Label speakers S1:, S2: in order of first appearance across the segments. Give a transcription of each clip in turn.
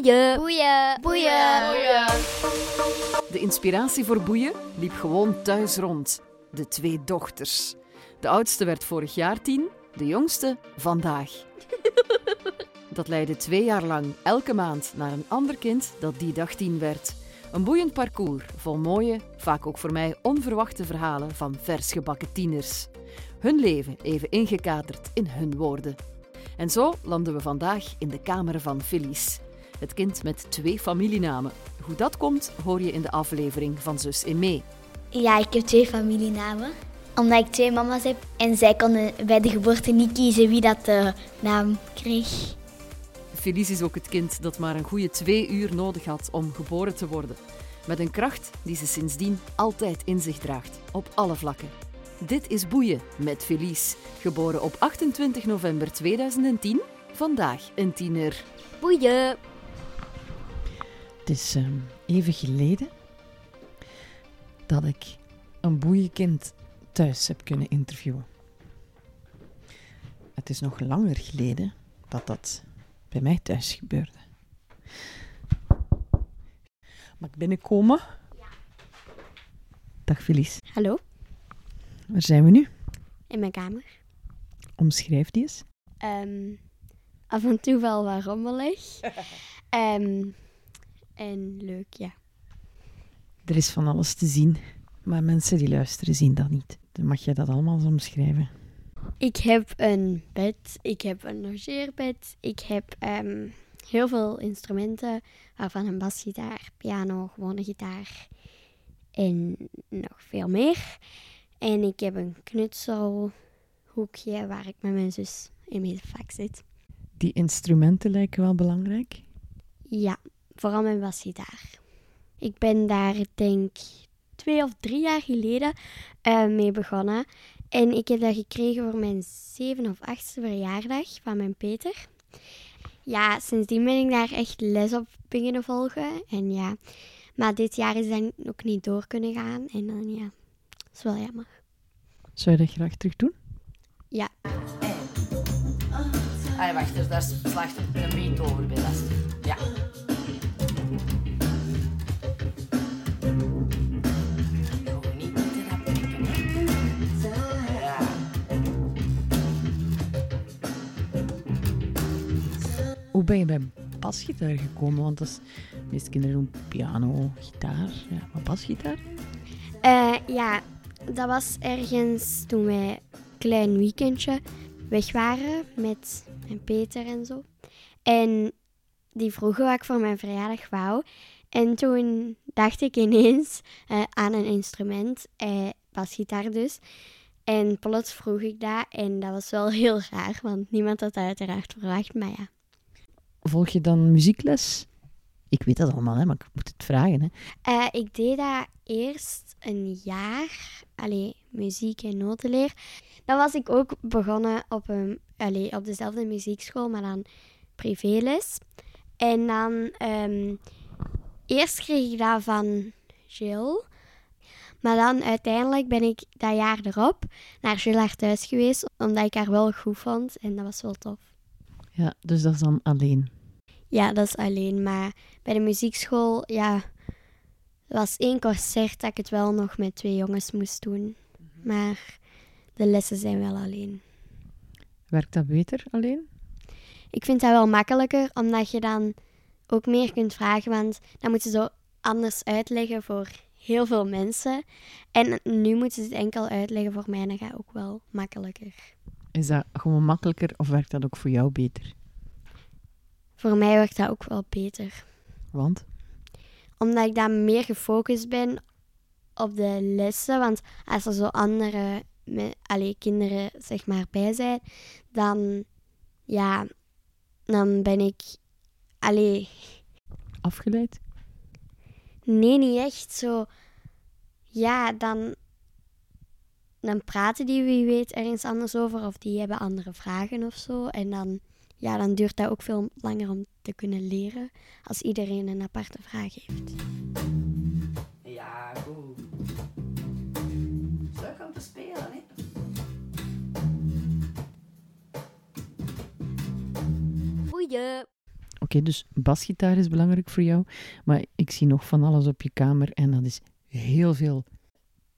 S1: Boeien.
S2: Boeien.
S1: Boeien.
S3: De inspiratie voor boeien liep gewoon thuis rond. De twee dochters. De oudste werd vorig jaar tien, de jongste vandaag. Dat leidde twee jaar lang elke maand naar een ander kind dat die dag tien werd. Een boeiend parcours vol mooie, vaak ook voor mij onverwachte verhalen van versgebakken tieners. Hun leven even ingekaderd in hun woorden. En zo landen we vandaag in de kamer van Felice. Het kind met twee familienamen. Hoe dat komt, hoor je in de aflevering van Zus in mee.
S2: Ja, ik heb twee familienamen. Omdat ik twee mama's heb. En zij konden bij de geboorte niet kiezen wie dat de naam kreeg.
S3: Felice is ook het kind dat maar een goede twee uur nodig had om geboren te worden. Met een kracht die ze sindsdien altijd in zich draagt, op alle vlakken. Dit is Boeien met Felice, geboren op 28 november 2010. Vandaag een tiener.
S1: Boeien.
S4: Het is ehm, even geleden dat ik een boeienkind thuis heb kunnen interviewen. Het is nog langer geleden dat dat bij mij thuis gebeurde. Mag ik binnenkomen? Dag Felice.
S1: Hallo.
S4: Waar zijn we nu?
S1: In mijn kamer.
S4: Omschrijf die eens.
S1: Ehm, af en toe wel wat rommelig. Ehm, en leuk, ja.
S4: Er is van alles te zien, maar mensen die luisteren zien dat niet. Dan mag je dat allemaal omschrijven.
S1: Ik heb een bed, ik heb een logeerbed, ik heb ehm, heel veel instrumenten, waarvan een basgitaar, piano, gewone gitaar en nog veel meer. En ik heb een knutselhoekje waar ik met mijn zus in mijn vak zit.
S4: Die instrumenten lijken wel belangrijk.
S1: Ja, vooral mijn basgitaar. Ik ben daar, denk twee of drie jaar geleden eh, mee begonnen. En ik heb dat gekregen voor mijn zeven of achtste verjaardag van mijn Peter. Ja, sindsdien ben ik daar echt les op beginnen volgen. En ja, maar dit jaar is dat ook niet door kunnen gaan. En dan ja, dat is wel jammer.
S4: Zou je dat graag terug doen?
S1: Ja,
S5: Ah, wacht, dus daar slaagt een beat over bij. Dat
S4: Hoe ben je bij basgitaar gekomen? Want dat is, de meeste kinderen doen piano, gitaar. Ja, maar basgitaar?
S1: Eh, ja, dat was ergens toen wij een klein weekendje weg waren met mijn Peter en zo. En die vroegen wat ik voor mijn verjaardag wou. En toen dacht ik ineens eh, aan een instrument, eh, basgitaar dus. En plots vroeg ik dat en dat was wel heel raar, want niemand had dat uiteraard verwacht. Maar ja,
S4: Volg je dan muziekles? Ik weet dat allemaal, hè, maar ik moet het vragen. Hè.
S1: Eh, ik deed dat eerst een jaar, allee, muziek en notenleer. Dan was ik ook begonnen op, een, allee, op dezelfde muziekschool, maar dan privéles. En dan, ehm, eerst kreeg ik dat van Jill. Maar dan uiteindelijk ben ik dat jaar erop naar Jill haar thuis geweest, omdat ik haar wel goed vond en dat was wel tof.
S4: Ja, dus dat is dan alleen.
S1: Ja, dat is alleen. Maar bij de muziekschool, ja, was één concert dat ik het wel nog met twee jongens moest doen. Maar de lessen zijn wel alleen.
S4: Werkt dat beter alleen?
S1: Ik vind dat wel makkelijker, omdat je dan ook meer kunt vragen, want dan moeten ze zo anders uitleggen voor heel veel mensen. En nu moeten ze het enkel uitleggen voor mij en dat gaat ook wel makkelijker.
S4: Is dat gewoon makkelijker of werkt dat ook voor jou beter?
S1: Voor mij werkt dat ook wel beter.
S4: Want?
S1: omdat ik dan meer gefocust ben op de lessen. Want als er zo andere me, allee, kinderen zeg maar, bij zijn, dan, ja, dan ben ik... Allee,
S4: Afgeleid?
S1: nee, niet echt zo... Ja, dan, dan praten die wie weet ergens anders over of die hebben andere vragen of zo. En dan, ja, dan duurt dat ook veel langer om te kunnen leren als iedereen een aparte vraag heeft.
S4: Oké, dus basgitaar is belangrijk voor jou. Maar ik zie nog van alles op je kamer en dat is heel veel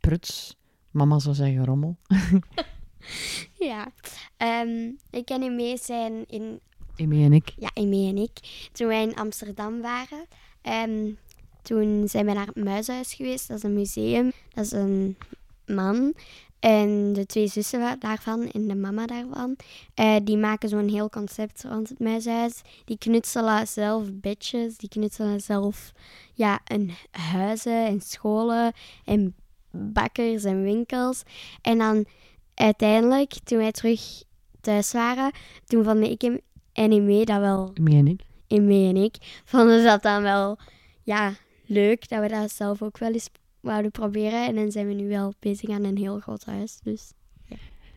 S4: pruts. Mama zou zeggen rommel.
S1: Ja. Ehm, ik en Emee zijn in
S4: Emmy en ik.
S1: ja, Emee en ik, toen wij in Amsterdam waren, ehm, toen zijn we naar het Muishuis geweest. Dat is een museum. Dat is een man. En de twee zussen daarvan en de mama daarvan, eh, die maken zo'n heel concept rond het Muishuis. Die knutselen zelf bedjes, die knutselen zelf ja, een huizen en scholen en bakkers en winkels. En dan uiteindelijk, toen wij terug thuis waren, toen vonden ik hem en Emee dat wel
S4: Emmy en ik.
S1: Emmy en ik vonden ze dat dan wel ja, leuk dat we dat zelf ook wel eens wouden proberen. En dan zijn we nu wel bezig aan een heel groot huis. Dus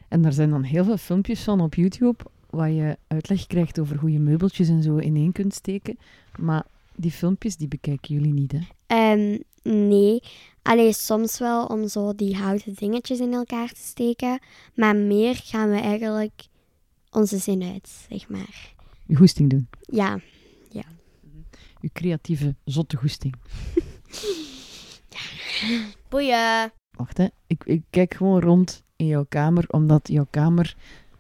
S4: En daar zijn dan heel veel filmpjes van op YouTube waar je uitleg krijgt over hoe je meubeltjes en zo ineen kunt steken. Maar die filmpjes, die bekijken jullie niet, hè?
S1: ehm, nee, alleen soms wel om zo die houten dingetjes in elkaar te steken. Maar meer gaan we eigenlijk onze zin uit, zeg maar.
S4: Je goesting doen.
S1: Ja,
S4: Je creatieve, zotte goesting.
S2: Boeien.
S4: Wacht, hè. Ik, ik kijk gewoon rond in jouw kamer, omdat jouw kamer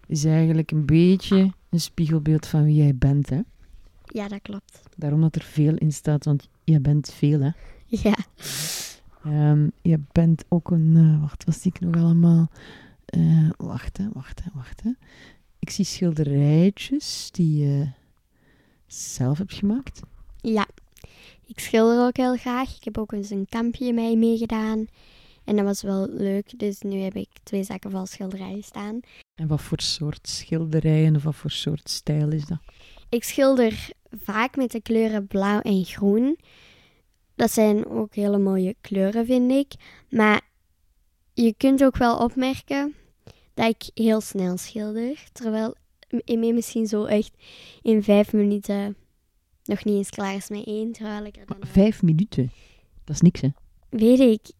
S4: is eigenlijk een beetje een spiegelbeeld van wie jij bent, hè.
S1: ja dat klopt.
S4: Daarom dat er veel in staat, want jij bent veel, hè.
S1: Ja,
S4: Ehm, je bent ook een... eh, wacht, wat zie ik nog allemaal? Eh, wacht, hè, wacht, hè, wacht, hè. Ik zie schilderijtjes die je zelf hebt gemaakt.
S1: ja. Ik schilder ook heel graag. Ik heb ook eens een kampje mee meegedaan. En dat was wel leuk. Dus nu heb ik twee zakken vol schilderijen staan.
S4: En wat voor soort schilderijen of wat voor soort stijl is dat?
S1: Ik schilder vaak met de kleuren blauw en groen. Dat zijn ook hele mooie kleuren, vind ik. Maar je kunt ook wel opmerken dat ik heel snel schilder. Terwijl Emmy misschien zo echt in vijf minuten nog niet eens klaar is met één. Terwijl ik er dan...
S4: Vijf minuten. Dat is niks, hè?
S1: Weet ik.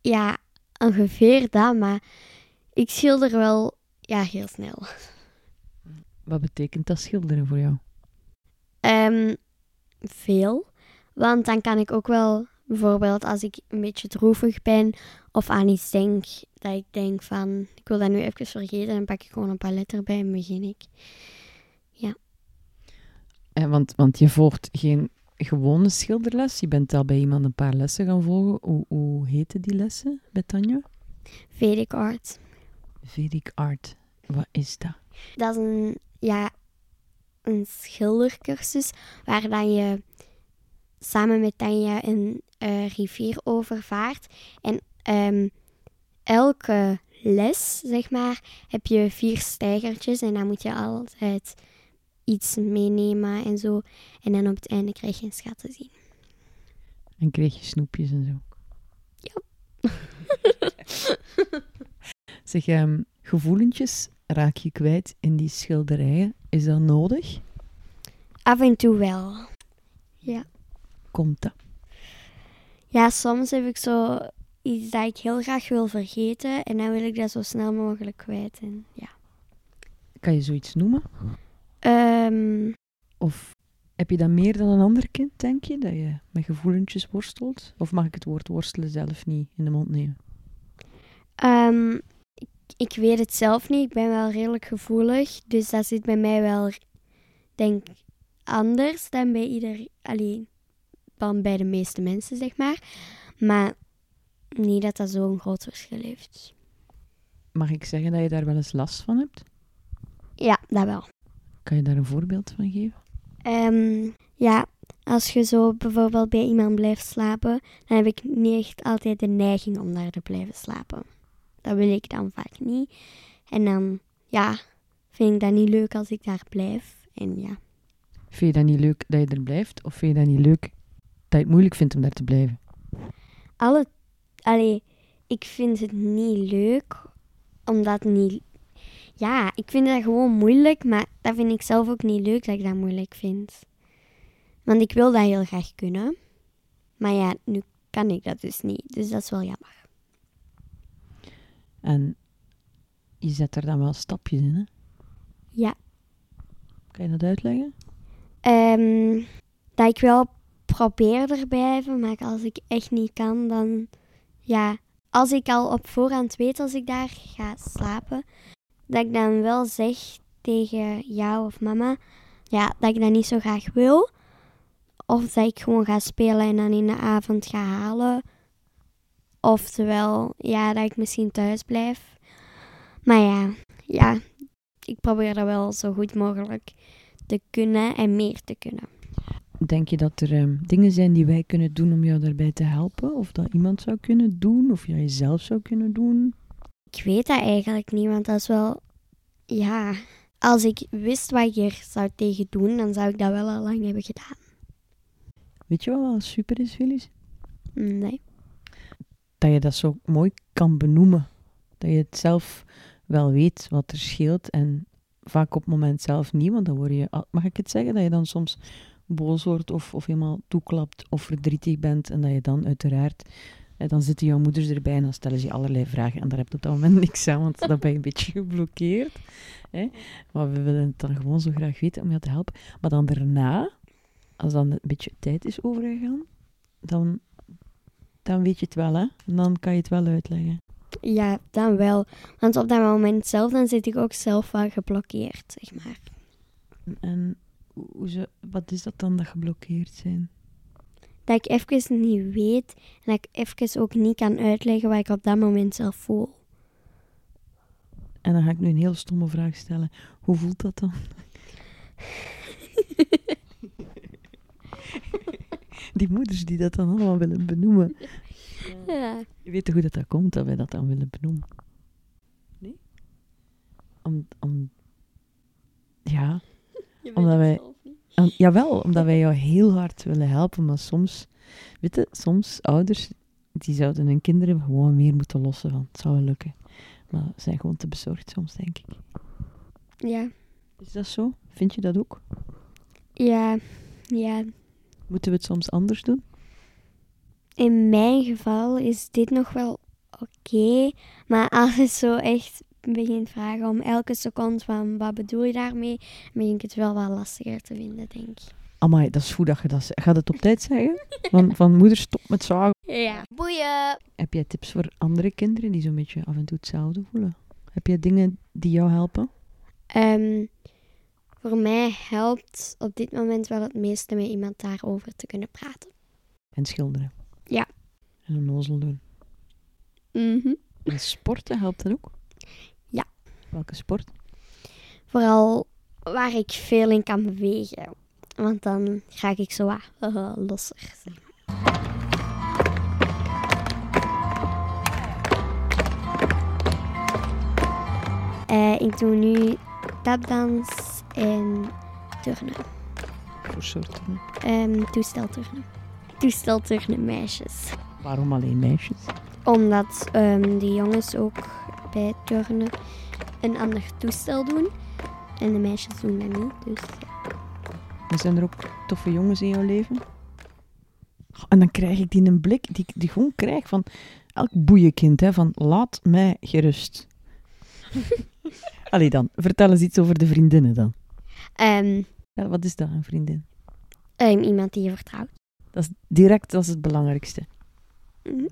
S1: Ja, ongeveer dat. Maar ik schilder wel ja, heel snel.
S4: Wat betekent dat schilderen voor jou?
S1: Ehm, veel. Want dan kan ik ook wel, bijvoorbeeld als ik een beetje droevig ben of aan iets denk, dat ik denk van, ik wil dat nu even vergeten, dan pak ik gewoon een palet erbij en begin ik.
S4: Eh, want, want je volgt geen gewone schilderles. Je bent al bij iemand een paar lessen gaan volgen. Hoe, hoe heten die lessen bij Tanja?
S1: Vedic art.
S4: Vedic Art. Wat is dat?
S1: Dat is een, ja, een schildercursus waar dan je samen met Tanja een eh, rivier overvaart. En ehm, elke les, zeg maar, heb je vier stijgertjes en dan moet je altijd iets meenemen en zo. En dan op het einde krijg je een schat te zien.
S4: En kreeg je snoepjes en zo?
S1: Ja.
S4: zeg, ehm, gevoelentjes raak je kwijt in die schilderijen. Is dat nodig?
S1: Af en toe wel.
S4: Komt dat?
S1: Ja, soms heb ik zo iets dat ik heel graag wil vergeten en dan wil ik dat zo snel mogelijk kwijt. En, ja.
S4: Kan je zoiets noemen? Of heb je dat meer dan een ander kind, denk je? Dat je met gevoelentjes worstelt? Of mag ik het woord worstelen zelf niet in de mond nemen?
S1: ehm, ik, ik weet het zelf niet. Ik ben wel redelijk gevoelig. Dus dat zit bij mij wel, denk anders dan bij ieder, alleen dan bij de meeste mensen, zeg maar. Maar niet dat dat zo'n groot verschil heeft.
S4: Mag ik zeggen dat je daar wel eens last van hebt?
S1: Ja, dat wel.
S4: Kan je daar een voorbeeld van geven?
S1: Ehm, ja, als je zo bijvoorbeeld bij iemand blijft slapen, dan heb ik niet echt altijd de neiging om daar te blijven slapen. Dat wil ik dan vaak niet. En dan, ja, vind ik dat niet leuk als ik daar blijf. En ja,
S4: Vind je dat niet leuk dat je er blijft? Of vind je dat niet leuk dat je het moeilijk vindt om daar te blijven?
S1: alle, allee, ik vind het niet leuk, omdat niet, ja, ik vind dat gewoon moeilijk, maar dat vind ik zelf ook niet leuk dat ik dat moeilijk vind. Want ik wil dat heel graag kunnen, maar ja, nu kan ik dat dus niet, dus dat is wel jammer.
S4: En je zet er dan wel stapjes in, hè?
S1: Ja.
S4: Kan je dat uitleggen?
S1: Ehm, dat ik wel probeer er blijven, maar als ik echt niet kan, dan ja. Als ik al op voorhand weet als ik daar ga slapen, dat ik dan wel zeg tegen jou of mama, ja, dat ik dat niet zo graag wil. Of dat ik gewoon ga spelen en dan in de avond ga halen. Oftewel, ja, dat ik misschien thuis blijf. Maar ja, ja, ik probeer dat wel zo goed mogelijk te kunnen en meer te kunnen.
S4: Denk je dat er ehm, dingen zijn die wij kunnen doen om jou daarbij te helpen? Of dat iemand zou kunnen doen? Of jij zelf zou kunnen doen?
S1: Ik weet dat eigenlijk niet, want dat is wel, ja, als ik wist wat ik er zou tegen doen, dan zou ik dat wel al lang hebben gedaan.
S4: Weet je wat wel super is, Felice?
S1: Nee.
S4: Dat je dat zo mooi kan benoemen. Dat je het zelf wel weet wat er scheelt. En vaak op het moment zelf niet, want dan word je, mag ik het zeggen, dat je dan soms boos wordt of, of helemaal toeklapt of verdrietig bent. En dat je dan uiteraard, dan zitten jouw moeders erbij en dan stellen ze allerlei vragen. En daar heb je op dat moment niks aan, want dan ben je een beetje geblokkeerd. Hè? Maar we willen het dan gewoon zo graag weten om jou te helpen. Maar dan daarna, als dan een beetje tijd is overgegaan, dan, dan weet je het wel, hè? En dan kan je het wel uitleggen.
S1: Ja, dan wel. Want op dat moment zelf, dan zit ik ook zelf wel geblokkeerd, zeg maar.
S4: En hoe ze, wat is dat dan dat geblokkeerd zijn?
S1: Dat ik even niet weet en dat ik even ook niet kan uitleggen wat ik op dat moment zelf voel.
S4: En dan ga ik nu een heel stomme vraag stellen. Hoe voelt dat dan? Die moeders die dat dan allemaal willen benoemen.
S1: Ja.
S4: Je weet toch hoe dat, dat komt, dat wij dat dan willen benoemen? Nee? Om, om, ja, Omdat wij- om- jawel, omdat wij jou heel hard willen helpen, maar soms, weet je, soms ouders, die zouden hun kinderen gewoon meer moeten lossen van, het zou wel lukken. Maar ze zijn gewoon te bezorgd soms, denk ik.
S1: Ja.
S4: Is dat zo? Vind je dat ook?
S1: Ja. Ja.
S4: Moeten we het soms anders doen?
S1: In mijn geval is dit nog wel oké. maar als het zo echt begint vragen om elke seconde van wat bedoel je daarmee, begin ik het wel wat lastiger te vinden, denk ik.
S4: Amai, dat is goed dat je dat zegt. Gaat het op tijd zeggen? Van, van moeder, stop met zagen.
S1: Ja. Boeien!
S4: Heb jij tips voor andere kinderen die zo'n beetje af en toe hetzelfde voelen? Heb jij dingen die jou helpen?
S1: Ehm, voor mij helpt op dit moment wel het meeste met iemand daarover te kunnen praten.
S4: En schilderen?
S1: Ja.
S4: En een nozel doen?
S1: Mhm.
S4: En sporten helpt dat ook? Welke sport?
S1: Vooral waar ik veel in kan bewegen. Want dan ga ik zo wat losser. zeg maar. Eh, ik doe nu tapdans en turnen.
S4: Voor soorten?
S1: Ehm toestelturnen. Toestelturnen meisjes.
S4: Waarom alleen meisjes?
S1: Omdat ehm de jongens ook bij turnen een ander toestel doen. En de meisjes doen dat niet. Dus ja.
S4: Zijn er ook toffe jongens in jouw leven? En dan krijg ik die een blik die ik die gewoon krijg van elk boeienkind, hè, van laat mij gerust. Allee dan, vertel eens iets over de vriendinnen dan.
S1: Ehm,
S4: Ja, wat is dat, een vriendin?
S1: ehm, iemand die je vertrouwt.
S4: Dat is direct, dat is het belangrijkste.
S1: Mhm.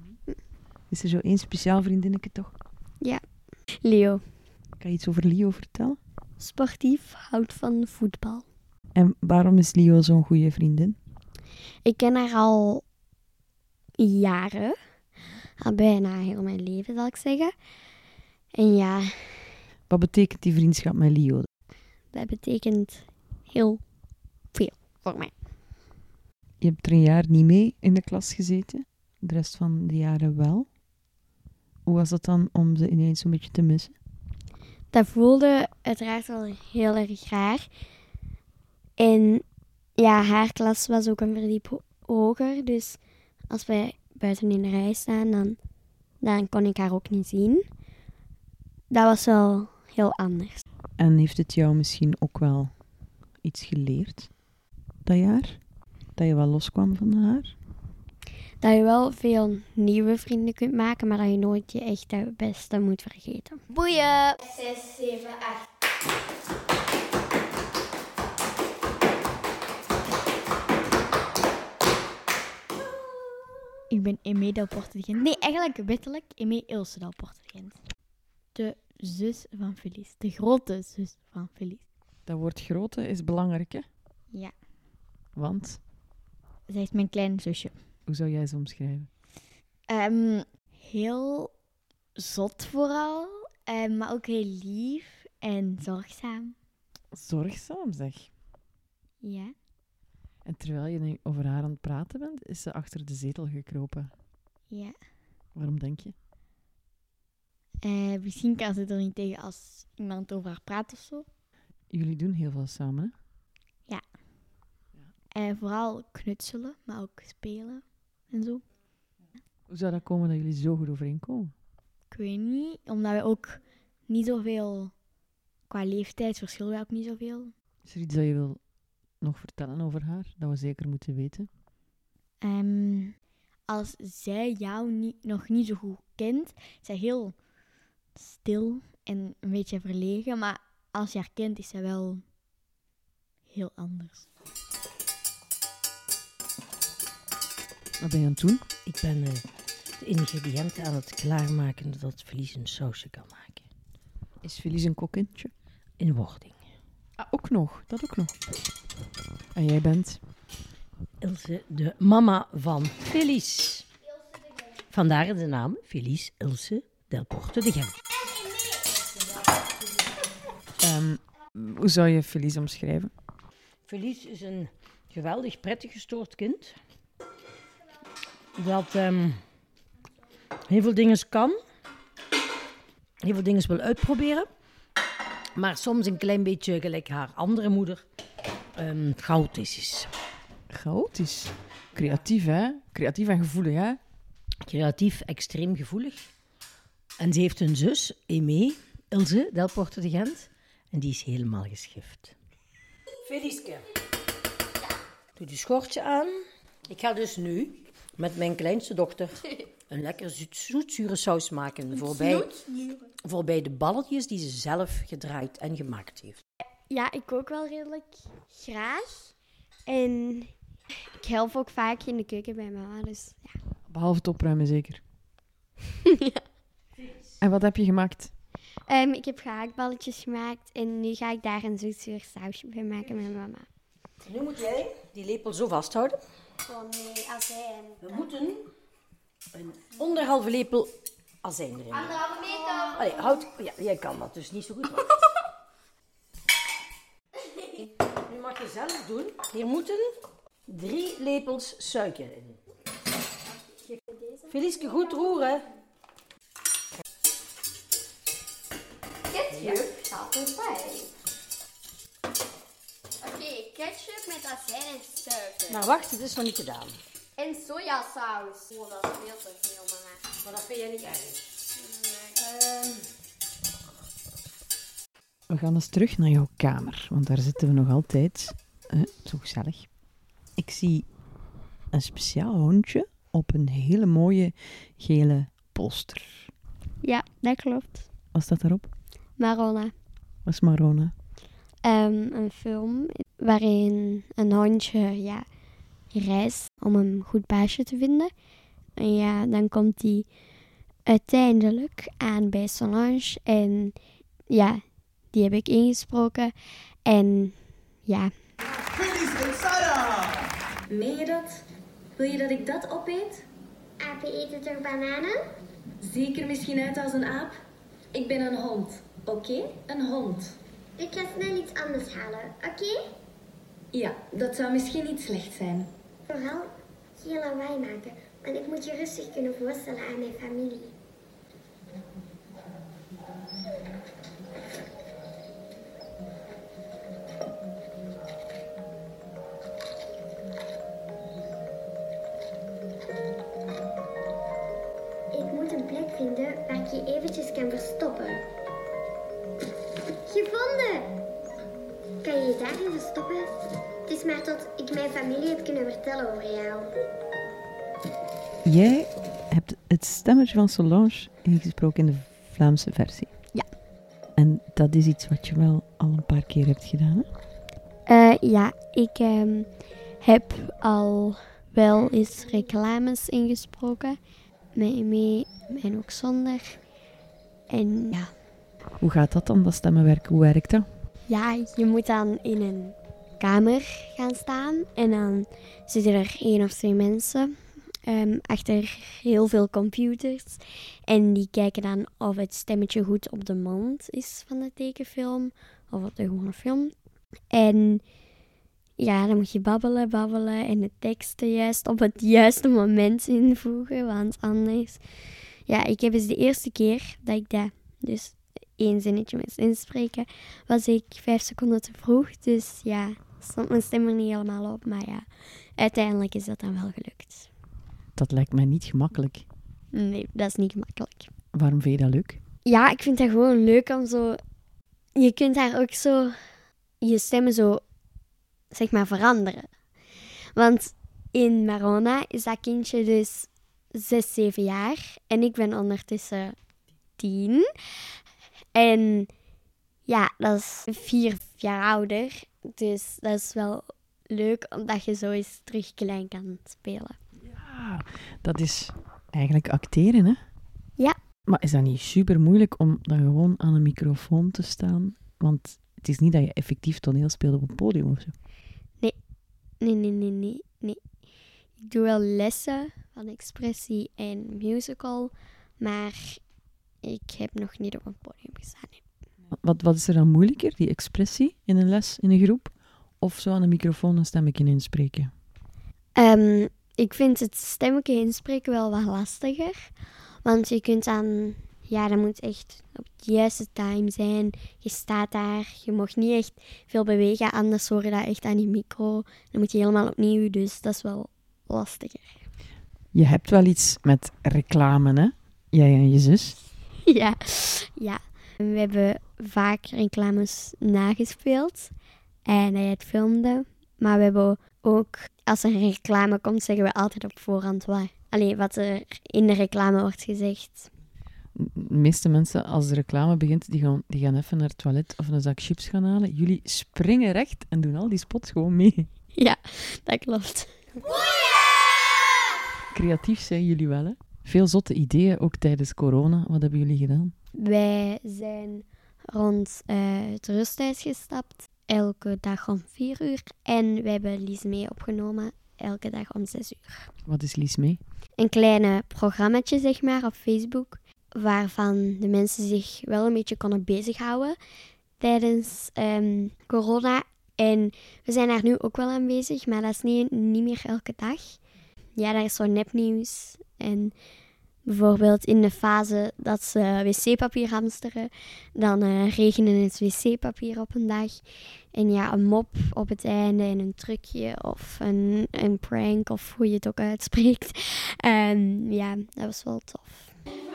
S4: Is er zo één speciaal vriendinnetje toch?
S1: Leo.
S4: Kan je iets over Leo vertellen?
S1: Sportief, houdt van voetbal.
S4: En waarom is Leo zo'n goede vriendin?
S1: Ik ken haar al jaren. Al bijna heel mijn leven, zal ik zeggen. En ja,
S4: Wat betekent die vriendschap met Leo?
S1: dat betekent heel veel voor mij.
S4: Je hebt er een jaar niet mee in de klas gezeten, de rest van de jaren wel. Hoe was het dan om ze ineens zo'n beetje te missen?
S1: Dat voelde uiteraard wel heel erg raar. En ja, haar klas was ook een verdiep ho- hoger. Dus als wij buiten in de rij staan, dan, dan kon ik haar ook niet zien. Dat was wel heel anders.
S4: En heeft het jou misschien ook wel iets geleerd, dat jaar? Dat je wel loskwam van haar?
S1: dat je wel veel nieuwe vrienden kunt maken, maar dat je nooit je echte beste moet vergeten. Boeien! 6, 7, 8.
S2: Ik ben Emé de Gent. Nee, eigenlijk wettelijk Emé Ilse Delporte-Gent. De zus van Felice. De grote zus van Felice.
S4: Dat woord grote is belangrijk, hè?
S2: Ja.
S4: Want?
S2: Zij is mijn kleine zusje
S4: hoe zou jij ze omschrijven?
S2: Ehm, heel zot vooral, ehm, maar ook heel lief en zorgzaam.
S4: Zorgzaam, zeg.
S2: Ja.
S4: En terwijl je nu over haar aan het praten bent, is ze achter de zetel gekropen.
S2: Ja.
S4: Waarom denk je?
S2: Eh, misschien kan ze er niet tegen als iemand over haar praat of zo.
S4: Jullie doen heel veel samen, hè?
S2: En vooral knutselen, maar ook spelen en zo.
S4: Hoe zou dat komen dat jullie zo goed overeenkomen?
S2: Ik weet niet, omdat we ook niet zoveel... Qua leeftijd verschillen wij ook niet zoveel.
S4: Is er iets dat je wil nog vertellen over haar, dat we zeker moeten weten?
S2: Ehm, als zij jou niet, nog niet zo goed kent, is zij heel stil en een beetje verlegen. Maar als je haar kent, is zij wel heel anders.
S4: Wat ben je aan het doen?
S5: Ik ben eh, de ingrediënten aan het klaarmaken zodat Felice een sausje kan maken.
S4: Is Felice een kokkentje?
S5: In wording.
S4: Ah, ook nog. Dat ook nog. En jij bent?
S5: Ilse, de mama van Felice. Vandaar de naam Felice Ilse Delporte de Gent.
S4: Ehm, hoe zou je Felice omschrijven?
S5: Felice is een geweldig prettig gestoord kind. Dat ehm, heel veel dingen kan. Heel veel dingen wil uitproberen. Maar soms een klein beetje gelijk haar andere moeder. ehm chaotisch is.
S4: Chaotisch. Creatief, hè? Creatief en gevoelig, hè?
S5: Creatief, extreem gevoelig. En ze heeft een zus, Emé, Ilse Delporte de Gent. En die is helemaal geschift. Feliske. Doe die schortje aan. Ik ga dus nu met mijn kleinste dochter een lekker zoet- zoetzure saus maken. Voorbij, voorbij de balletjes die ze zelf gedraaid en gemaakt heeft.
S1: Ja, ik kook wel redelijk graag. En ik help ook vaak in de keuken bij mama. Dus ja.
S4: Behalve het opruimen, zeker. En wat heb je gemaakt?
S1: Ehm, ik heb gehaktballetjes gemaakt en nu ga ik daar een zoetzuur sausje bij maken met mama.
S5: Nu moet jij die lepel zo vasthouden.
S1: Nee, azijn.
S5: We moeten een onderhalve lepel azijn erin.
S1: Anderhalve meter.
S5: Allee, houd... Ja, jij kan dat dus niet zo goed. nu mag je zelf doen. Hier moeten drie lepels suiker in. Feliske, goed roeren.
S1: Ketchup gaat erbij. Ketchup met azijn en suiker.
S5: Maar wacht, het is nog niet gedaan.
S1: En sojasaus. Oh, dat is veel te veel, mama.
S5: Maar dat vind jij niet erg.
S4: We gaan eens terug naar jouw kamer, want daar zitten we nog altijd. Eh, zo gezellig. Ik zie een speciaal hondje op een hele mooie gele poster.
S1: Ja, dat klopt.
S4: Wat staat daarop?
S1: Marona.
S4: Wat is Marona?
S1: Ehm, een film waarin een hondje ja, reist om een goed baasje te vinden. En ja, dan komt hij uiteindelijk aan bij Solange. En ja, die heb ik ingesproken. En ja,
S6: Meen je dat? Wil je dat ik dat opeet?
S7: Apen eten toch bananen?
S6: Zie ik er misschien uit als een aap? Ik ben een hond, oké? Een hond.
S7: Ik ga snel iets anders halen, oké?
S6: Ja, dat zou misschien niet slecht zijn.
S7: Vooral geen lawaai maken, want ik moet je rustig kunnen voorstellen aan mijn familie. Ik moet een plek vinden waar ik je eventjes kan verstoppen. Gevonden! Kan je je daarin verstoppen? Het is maar tot ik mijn familie heb kunnen vertellen over jou.
S4: Jij hebt het stemmetje van Solange ingesproken in de Vlaamse versie.
S1: Ja.
S4: En dat is iets wat je wel al een paar keer hebt gedaan, hè?
S1: Eh, ja, ik ehm, heb al wel eens reclames ingesproken. Met mee en ook zonder. En ja,
S4: Hoe gaat dat dan, dat stemmenwerk? Hoe werkt dat?
S1: ja, je moet dan in een kamer gaan staan. En dan zitten er één of twee mensen ehm, achter heel veel computers. En die kijken dan of het stemmetje goed op de mond is van de tekenfilm. Of op de gewone film. En ja, dan moet je babbelen, babbelen en de teksten juist op het juiste moment invoegen. Want anders... Ja, ik heb eens de eerste keer dat ik dat dus één zinnetje moest inspreken, was ik vijf seconden te vroeg. Dus ja, stond mijn stem er niet helemaal op. Maar ja, uiteindelijk is dat dan wel gelukt.
S4: Dat lijkt mij niet gemakkelijk.
S1: Nee, dat is niet gemakkelijk.
S4: Waarom vind je dat leuk?
S1: Ja, ik vind dat gewoon leuk om zo... Je kunt daar ook zo je stemmen zo, zeg maar, veranderen. Want in Marona is dat kindje dus zes, zeven jaar. En ik ben ondertussen tien. En ja, dat is vier jaar ouder. Dus dat is wel leuk, omdat je zo eens terug klein kan spelen.
S4: Ja, dat is eigenlijk acteren, hè?
S1: Ja.
S4: Maar is dat niet super moeilijk om dan gewoon aan een microfoon te staan? Want het is niet dat je effectief toneel speelt op een podium of zo.
S1: Nee, nee, nee, nee, nee. Ik doe wel lessen van expressie en musical, maar ik heb nog niet op een podium gestaan. nee.
S4: Wat, wat is er dan moeilijker? Die expressie in een les, in een groep? Of zo aan een microfoon een stemmetje inspreken?
S1: Ehm, ik vind het stemmetje inspreken wel wat lastiger, want je kunt dan, ja, dat moet echt op het juiste time zijn. Je staat daar, je mag niet echt veel bewegen, anders hoor je dat echt aan die micro. Dan moet je helemaal opnieuw, dus dat is wel lastiger.
S4: Je hebt wel iets met reclame, hè? Jij en je zus.
S1: Ja, ja. We hebben vaak reclames nagespeeld en hij het filmde. Maar we hebben ook, als er een reclame komt, zeggen we altijd op voorhand wat. Allee, wat er in de reclame wordt gezegd.
S4: De meeste mensen, als de reclame begint, die gaan, die gaan even naar het toilet of een zak chips gaan halen. Jullie springen recht en doen al die spots gewoon mee.
S1: Ja, dat klopt.
S4: Creatief zijn jullie wel, hè? Veel zotte ideeën, ook tijdens corona. Wat hebben jullie gedaan?
S1: Wij zijn rond eh, het rusthuis gestapt, elke dag om vier uur. En we hebben Lies mee opgenomen, elke dag om zes uur.
S4: Wat is Lies mee?
S1: een kleine programmaatje, zeg maar, op Facebook. Waarvan de mensen zich wel een beetje konden bezighouden tijdens ehm, corona. En we zijn daar nu ook wel aan bezig, maar dat is niet, niet meer elke dag. Ja, daar is zo nepnieuws. En bijvoorbeeld in de fase dat ze wc-papier hamsteren, dan eh regenen het wc-papier op een dag. En ja, een mop op het einde en een trucje of een, een prank of hoe je het ook uitspreekt. En ja, dat was wel tof.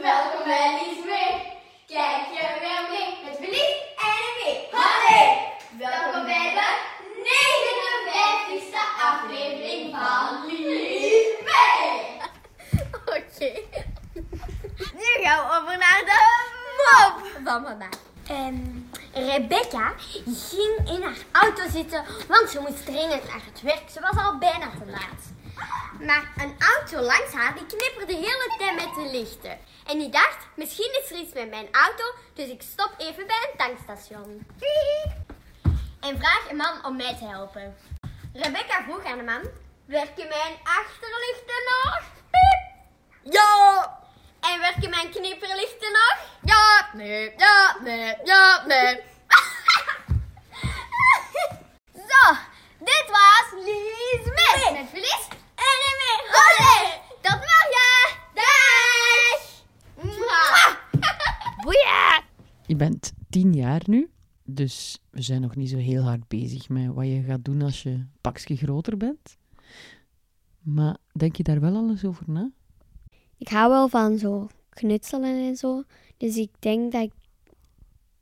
S8: Welkom bij Lies mee. Kijk je weer mee met Verlies en Mee. Hallo! Welkom bij de 59ste aflevering van Lies mee. Oké. Nu gaan we over naar de mop van vandaag.
S7: Ehm, Rebecca ging in haar auto zitten, want ze moest dringend naar het werk. Ze was al bijna te laat. Maar een auto langs haar die knipperde de hele tijd met de lichten. En die dacht, misschien is er iets met mijn auto, dus ik stop even bij een tankstation. En vraag een man om mij te helpen. Rebecca vroeg aan de man, werken mijn achterlichten nog? Piep. Ja! En werken mijn knipperlichten nog? Ja, nee, ja, nee, ja, nee. Zo, dit was Lies Mee. Met Verlies en Emmy. Olé, tot morgen. Dag. Boeien.
S4: Je bent tien jaar nu, dus we zijn nog niet zo heel hard bezig met wat je gaat doen als je pakje groter bent. Maar denk je daar wel alles over na?
S1: Ik hou wel van zo knutselen en zo. Dus ik denk dat ik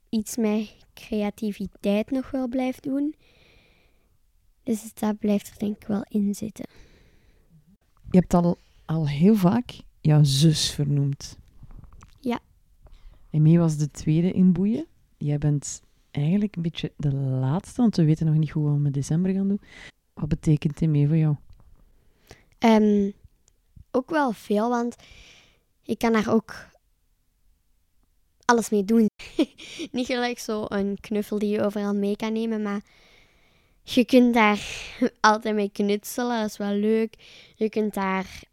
S1: iets met creativiteit nog wel blijf doen. Dus dat blijft er denk ik wel in zitten.
S4: Je hebt al, al heel vaak jouw zus vernoemd.
S1: Ja.
S4: Emmy was de tweede in boeien. Jij bent eigenlijk een beetje de laatste, want we weten nog niet hoe we met december gaan doen. Wat betekent Emmy voor jou?
S1: Ehm, ook wel veel, want ik kan daar ook alles mee doen. Niet gelijk zo een knuffel die je overal mee kan nemen, maar je kunt daar altijd mee knutselen, dat is wel leuk. Je kunt daar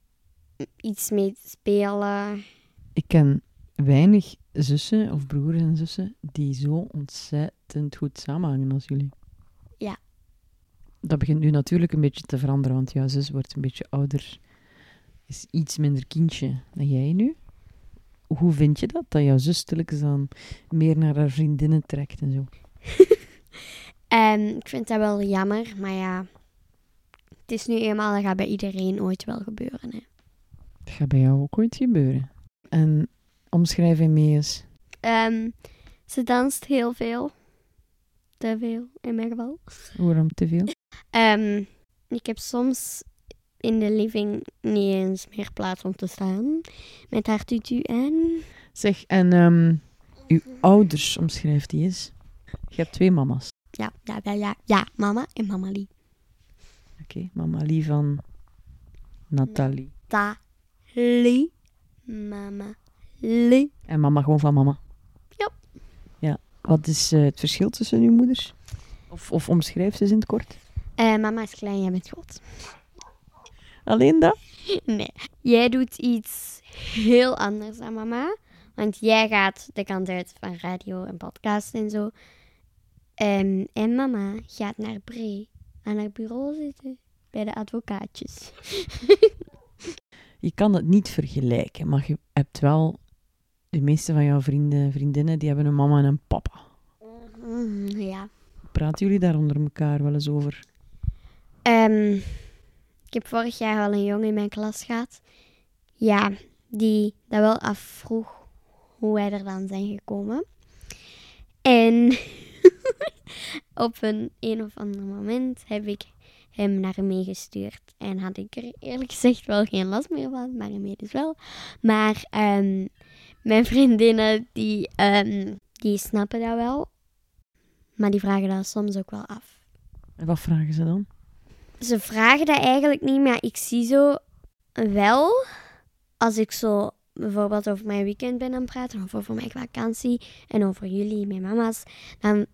S1: iets mee spelen.
S4: Ik ken weinig zussen of broers en zussen die zo ontzettend goed samenhangen als jullie.
S1: Ja.
S4: Dat begint nu natuurlijk een beetje te veranderen, want jouw zus wordt een beetje ouder. Is iets minder kindje dan jij nu. Hoe vind je dat, dat jouw zus stilletjes dan meer naar haar vriendinnen trekt en zo?
S1: En ik vind dat wel jammer, maar ja, het is nu eenmaal, dat gaat bij iedereen ooit wel gebeuren. Hè.
S4: Dat gaat bij jou ook ooit gebeuren. En omschrijving mee eens.
S1: Ehm, ze danst heel veel. Te veel, in mijn geval.
S4: Waarom te veel?
S1: Ehm, ik heb soms in de living niet eens meer plaats om te staan. Met haar tutu en...
S4: Zeg, en ehm, uw ouders omschrijft die eens. Je hebt twee mama's.
S1: Ja, ja, ja, ja, ja, mama en mama Lee.
S4: Oké, mama Lie van Nathalie.
S1: Ta, Lee, mama Lee.
S4: En mama gewoon van mama.
S1: Ja.
S4: Ja. Wat is eh, het verschil tussen uw moeders? Of, of omschrijf ze eens in het kort?
S1: Eh, mama is klein, jij bent groot.
S4: Alleen dat?
S1: Nee, jij doet iets heel anders dan mama. Want jij gaat de kant uit van radio en podcast en zo. Ehm, en mama gaat naar Bree aan haar bureau zitten bij de advocaatjes.
S4: Je kan het niet vergelijken, maar je hebt wel... De meeste van jouw vrienden, vriendinnen, die hebben een mama en een papa.
S1: Mm, ja.
S4: Praten jullie daar onder elkaar wel eens over?
S1: Ehm, ik heb vorig jaar al een jongen in mijn klas gehad. Ja, die dat wel afvroeg hoe wij er dan zijn gekomen. En op een een of ander moment heb ik hem naar hem meegestuurd. En had ik er eerlijk gezegd wel geen last meer van, maar inmiddels wel. Maar ehm, mijn vriendinnen, die, ehm, die snappen dat wel. Maar die vragen dat soms ook wel af.
S4: En wat vragen ze dan?
S1: Ze vragen dat eigenlijk niet, maar ik zie zo wel, als ik zo bijvoorbeeld over mijn weekend ben aan het praten, of over mijn vakantie en over jullie, mijn mama's, dan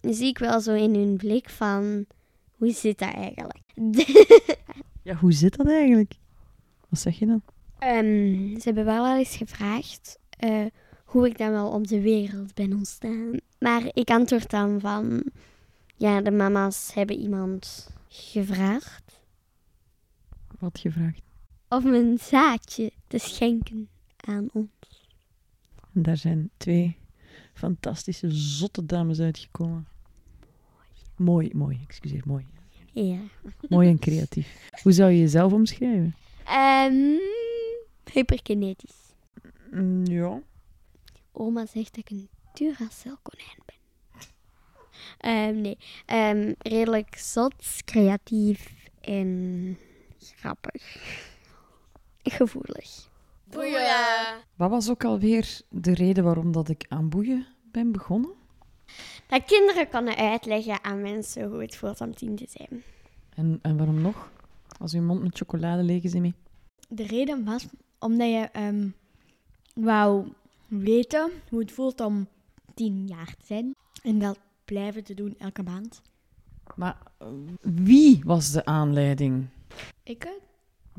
S1: zie ik wel zo in hun blik van, hoe zit dat eigenlijk?
S4: Ja, hoe zit dat eigenlijk? Wat zeg je dan?
S1: Ehm, ze hebben wel wel eens gevraagd eh, hoe ik dan wel op de wereld ben ontstaan. Maar ik antwoord dan van, ja, de mama's hebben iemand gevraagd
S4: Wat gevraagd?
S1: om een zaadje te schenken aan ons.
S4: En daar zijn twee fantastische, zotte dames uitgekomen. Mooi, mooi, excuseer, mooi.
S1: Ja.
S4: Mooi en creatief. Hoe zou je jezelf omschrijven?
S1: Ehm hyperkinetisch.
S4: Mm, Ja.
S1: Oma zegt dat ik een Duracell konijn ben. Ehm, nee, Ehm, redelijk zot, creatief en grappig. Gevoelig.
S8: Boeien.
S4: Wat was ook alweer de reden waarom dat ik aan boeien ben begonnen?
S1: Dat kinderen kunnen uitleggen aan mensen hoe het voelt om tien te zijn.
S4: En, en waarom nog? Als uw mond met chocolade leeg is, mee.
S2: De reden was omdat je ehm, wou weten hoe het voelt om tien jaar te zijn. En dat blijven te doen elke maand.
S4: Maar eh, wie was de aanleiding?
S2: Ik het?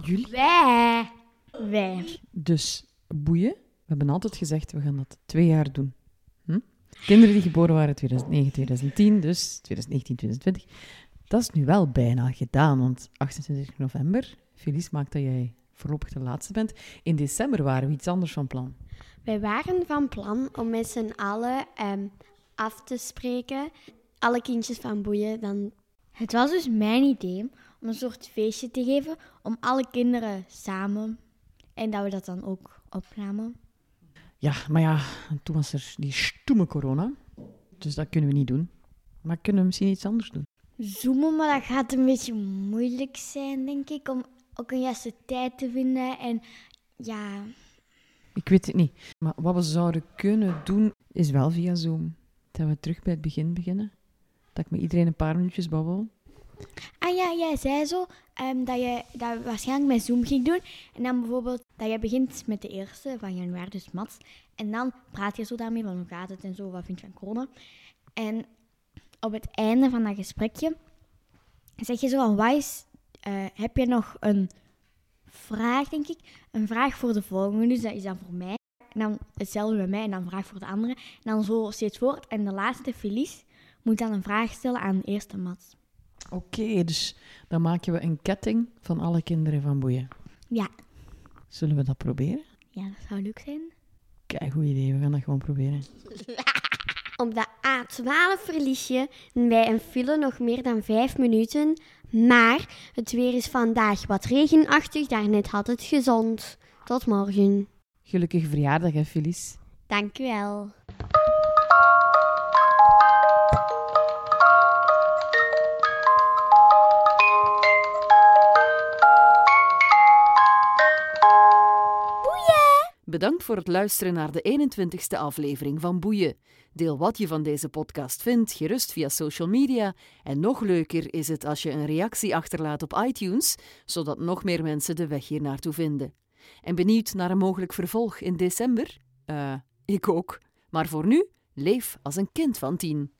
S4: Jullie?
S2: Wij. Wij.
S4: Dus boeien. We hebben altijd gezegd, we gaan dat twee jaar doen. Hm? Kinderen die geboren waren 2009, 2010, dus 2019, 2020. Dat is nu wel bijna gedaan, want 28 november, Felice, maakt dat jij voorlopig de laatste bent. In december waren we iets anders van plan.
S1: Wij waren van plan om met z'n allen ehm, af te spreken. Alle kindjes van boeien dan
S2: Het was dus mijn idee om een soort feestje te geven om alle kinderen samen. En dat we dat dan ook opnamen.
S4: Ja, maar ja, toen was er die stoeme corona. Dus dat kunnen we niet doen. Maar kunnen we misschien iets anders doen?
S2: Zoomen, maar dat gaat een beetje moeilijk zijn, denk ik. Om ook een juiste tijd te vinden. En ja,
S4: Ik weet het niet. Maar wat we zouden kunnen doen, is wel via Zoom. Dat we terug bij het begin beginnen. Dat ik met iedereen een paar minuutjes babbel.
S2: Ah ja, jij zei zo ehm, dat je dat waarschijnlijk met Zoom ging doen. En dan bijvoorbeeld dat je begint met de eerste van januari, dus Mats. En dan praat je zo daarmee van hoe gaat het en zo, wat vind je van corona. En op het einde van dat gesprekje zeg je zo van, is, eh, heb je nog een vraag, denk ik? Een vraag voor de volgende, dus dat is dan voor mij. En dan hetzelfde bij mij en dan een vraag voor de andere. En dan zo steeds voort. En de laatste, Felice, moet dan een vraag stellen aan de eerste Mats.
S9: Oké, dus dan maken we een ketting van alle kinderen van Boeien.
S2: Ja.
S9: Zullen we dat proberen?
S2: Ja, dat zou leuk zijn.
S9: Kijk, goed idee. We gaan dat gewoon proberen.
S1: Op de A12 verlies je bij een file nog meer dan 5 minuten. Maar het weer is vandaag wat regenachtig. Daarnet had het gezond. Tot morgen.
S9: Gelukkige verjaardag, hè, Felice.
S1: Dank u wel.
S4: Bedankt voor het luisteren naar de 21ste aflevering van Boeien. Deel wat je van deze podcast vindt, gerust via social media. En nog leuker is het als je een reactie achterlaat op iTunes, zodat nog meer mensen de weg hier naartoe vinden. En benieuwd naar een mogelijk vervolg in december? Eh, ik ook. Maar voor nu, leef als een kind van tien.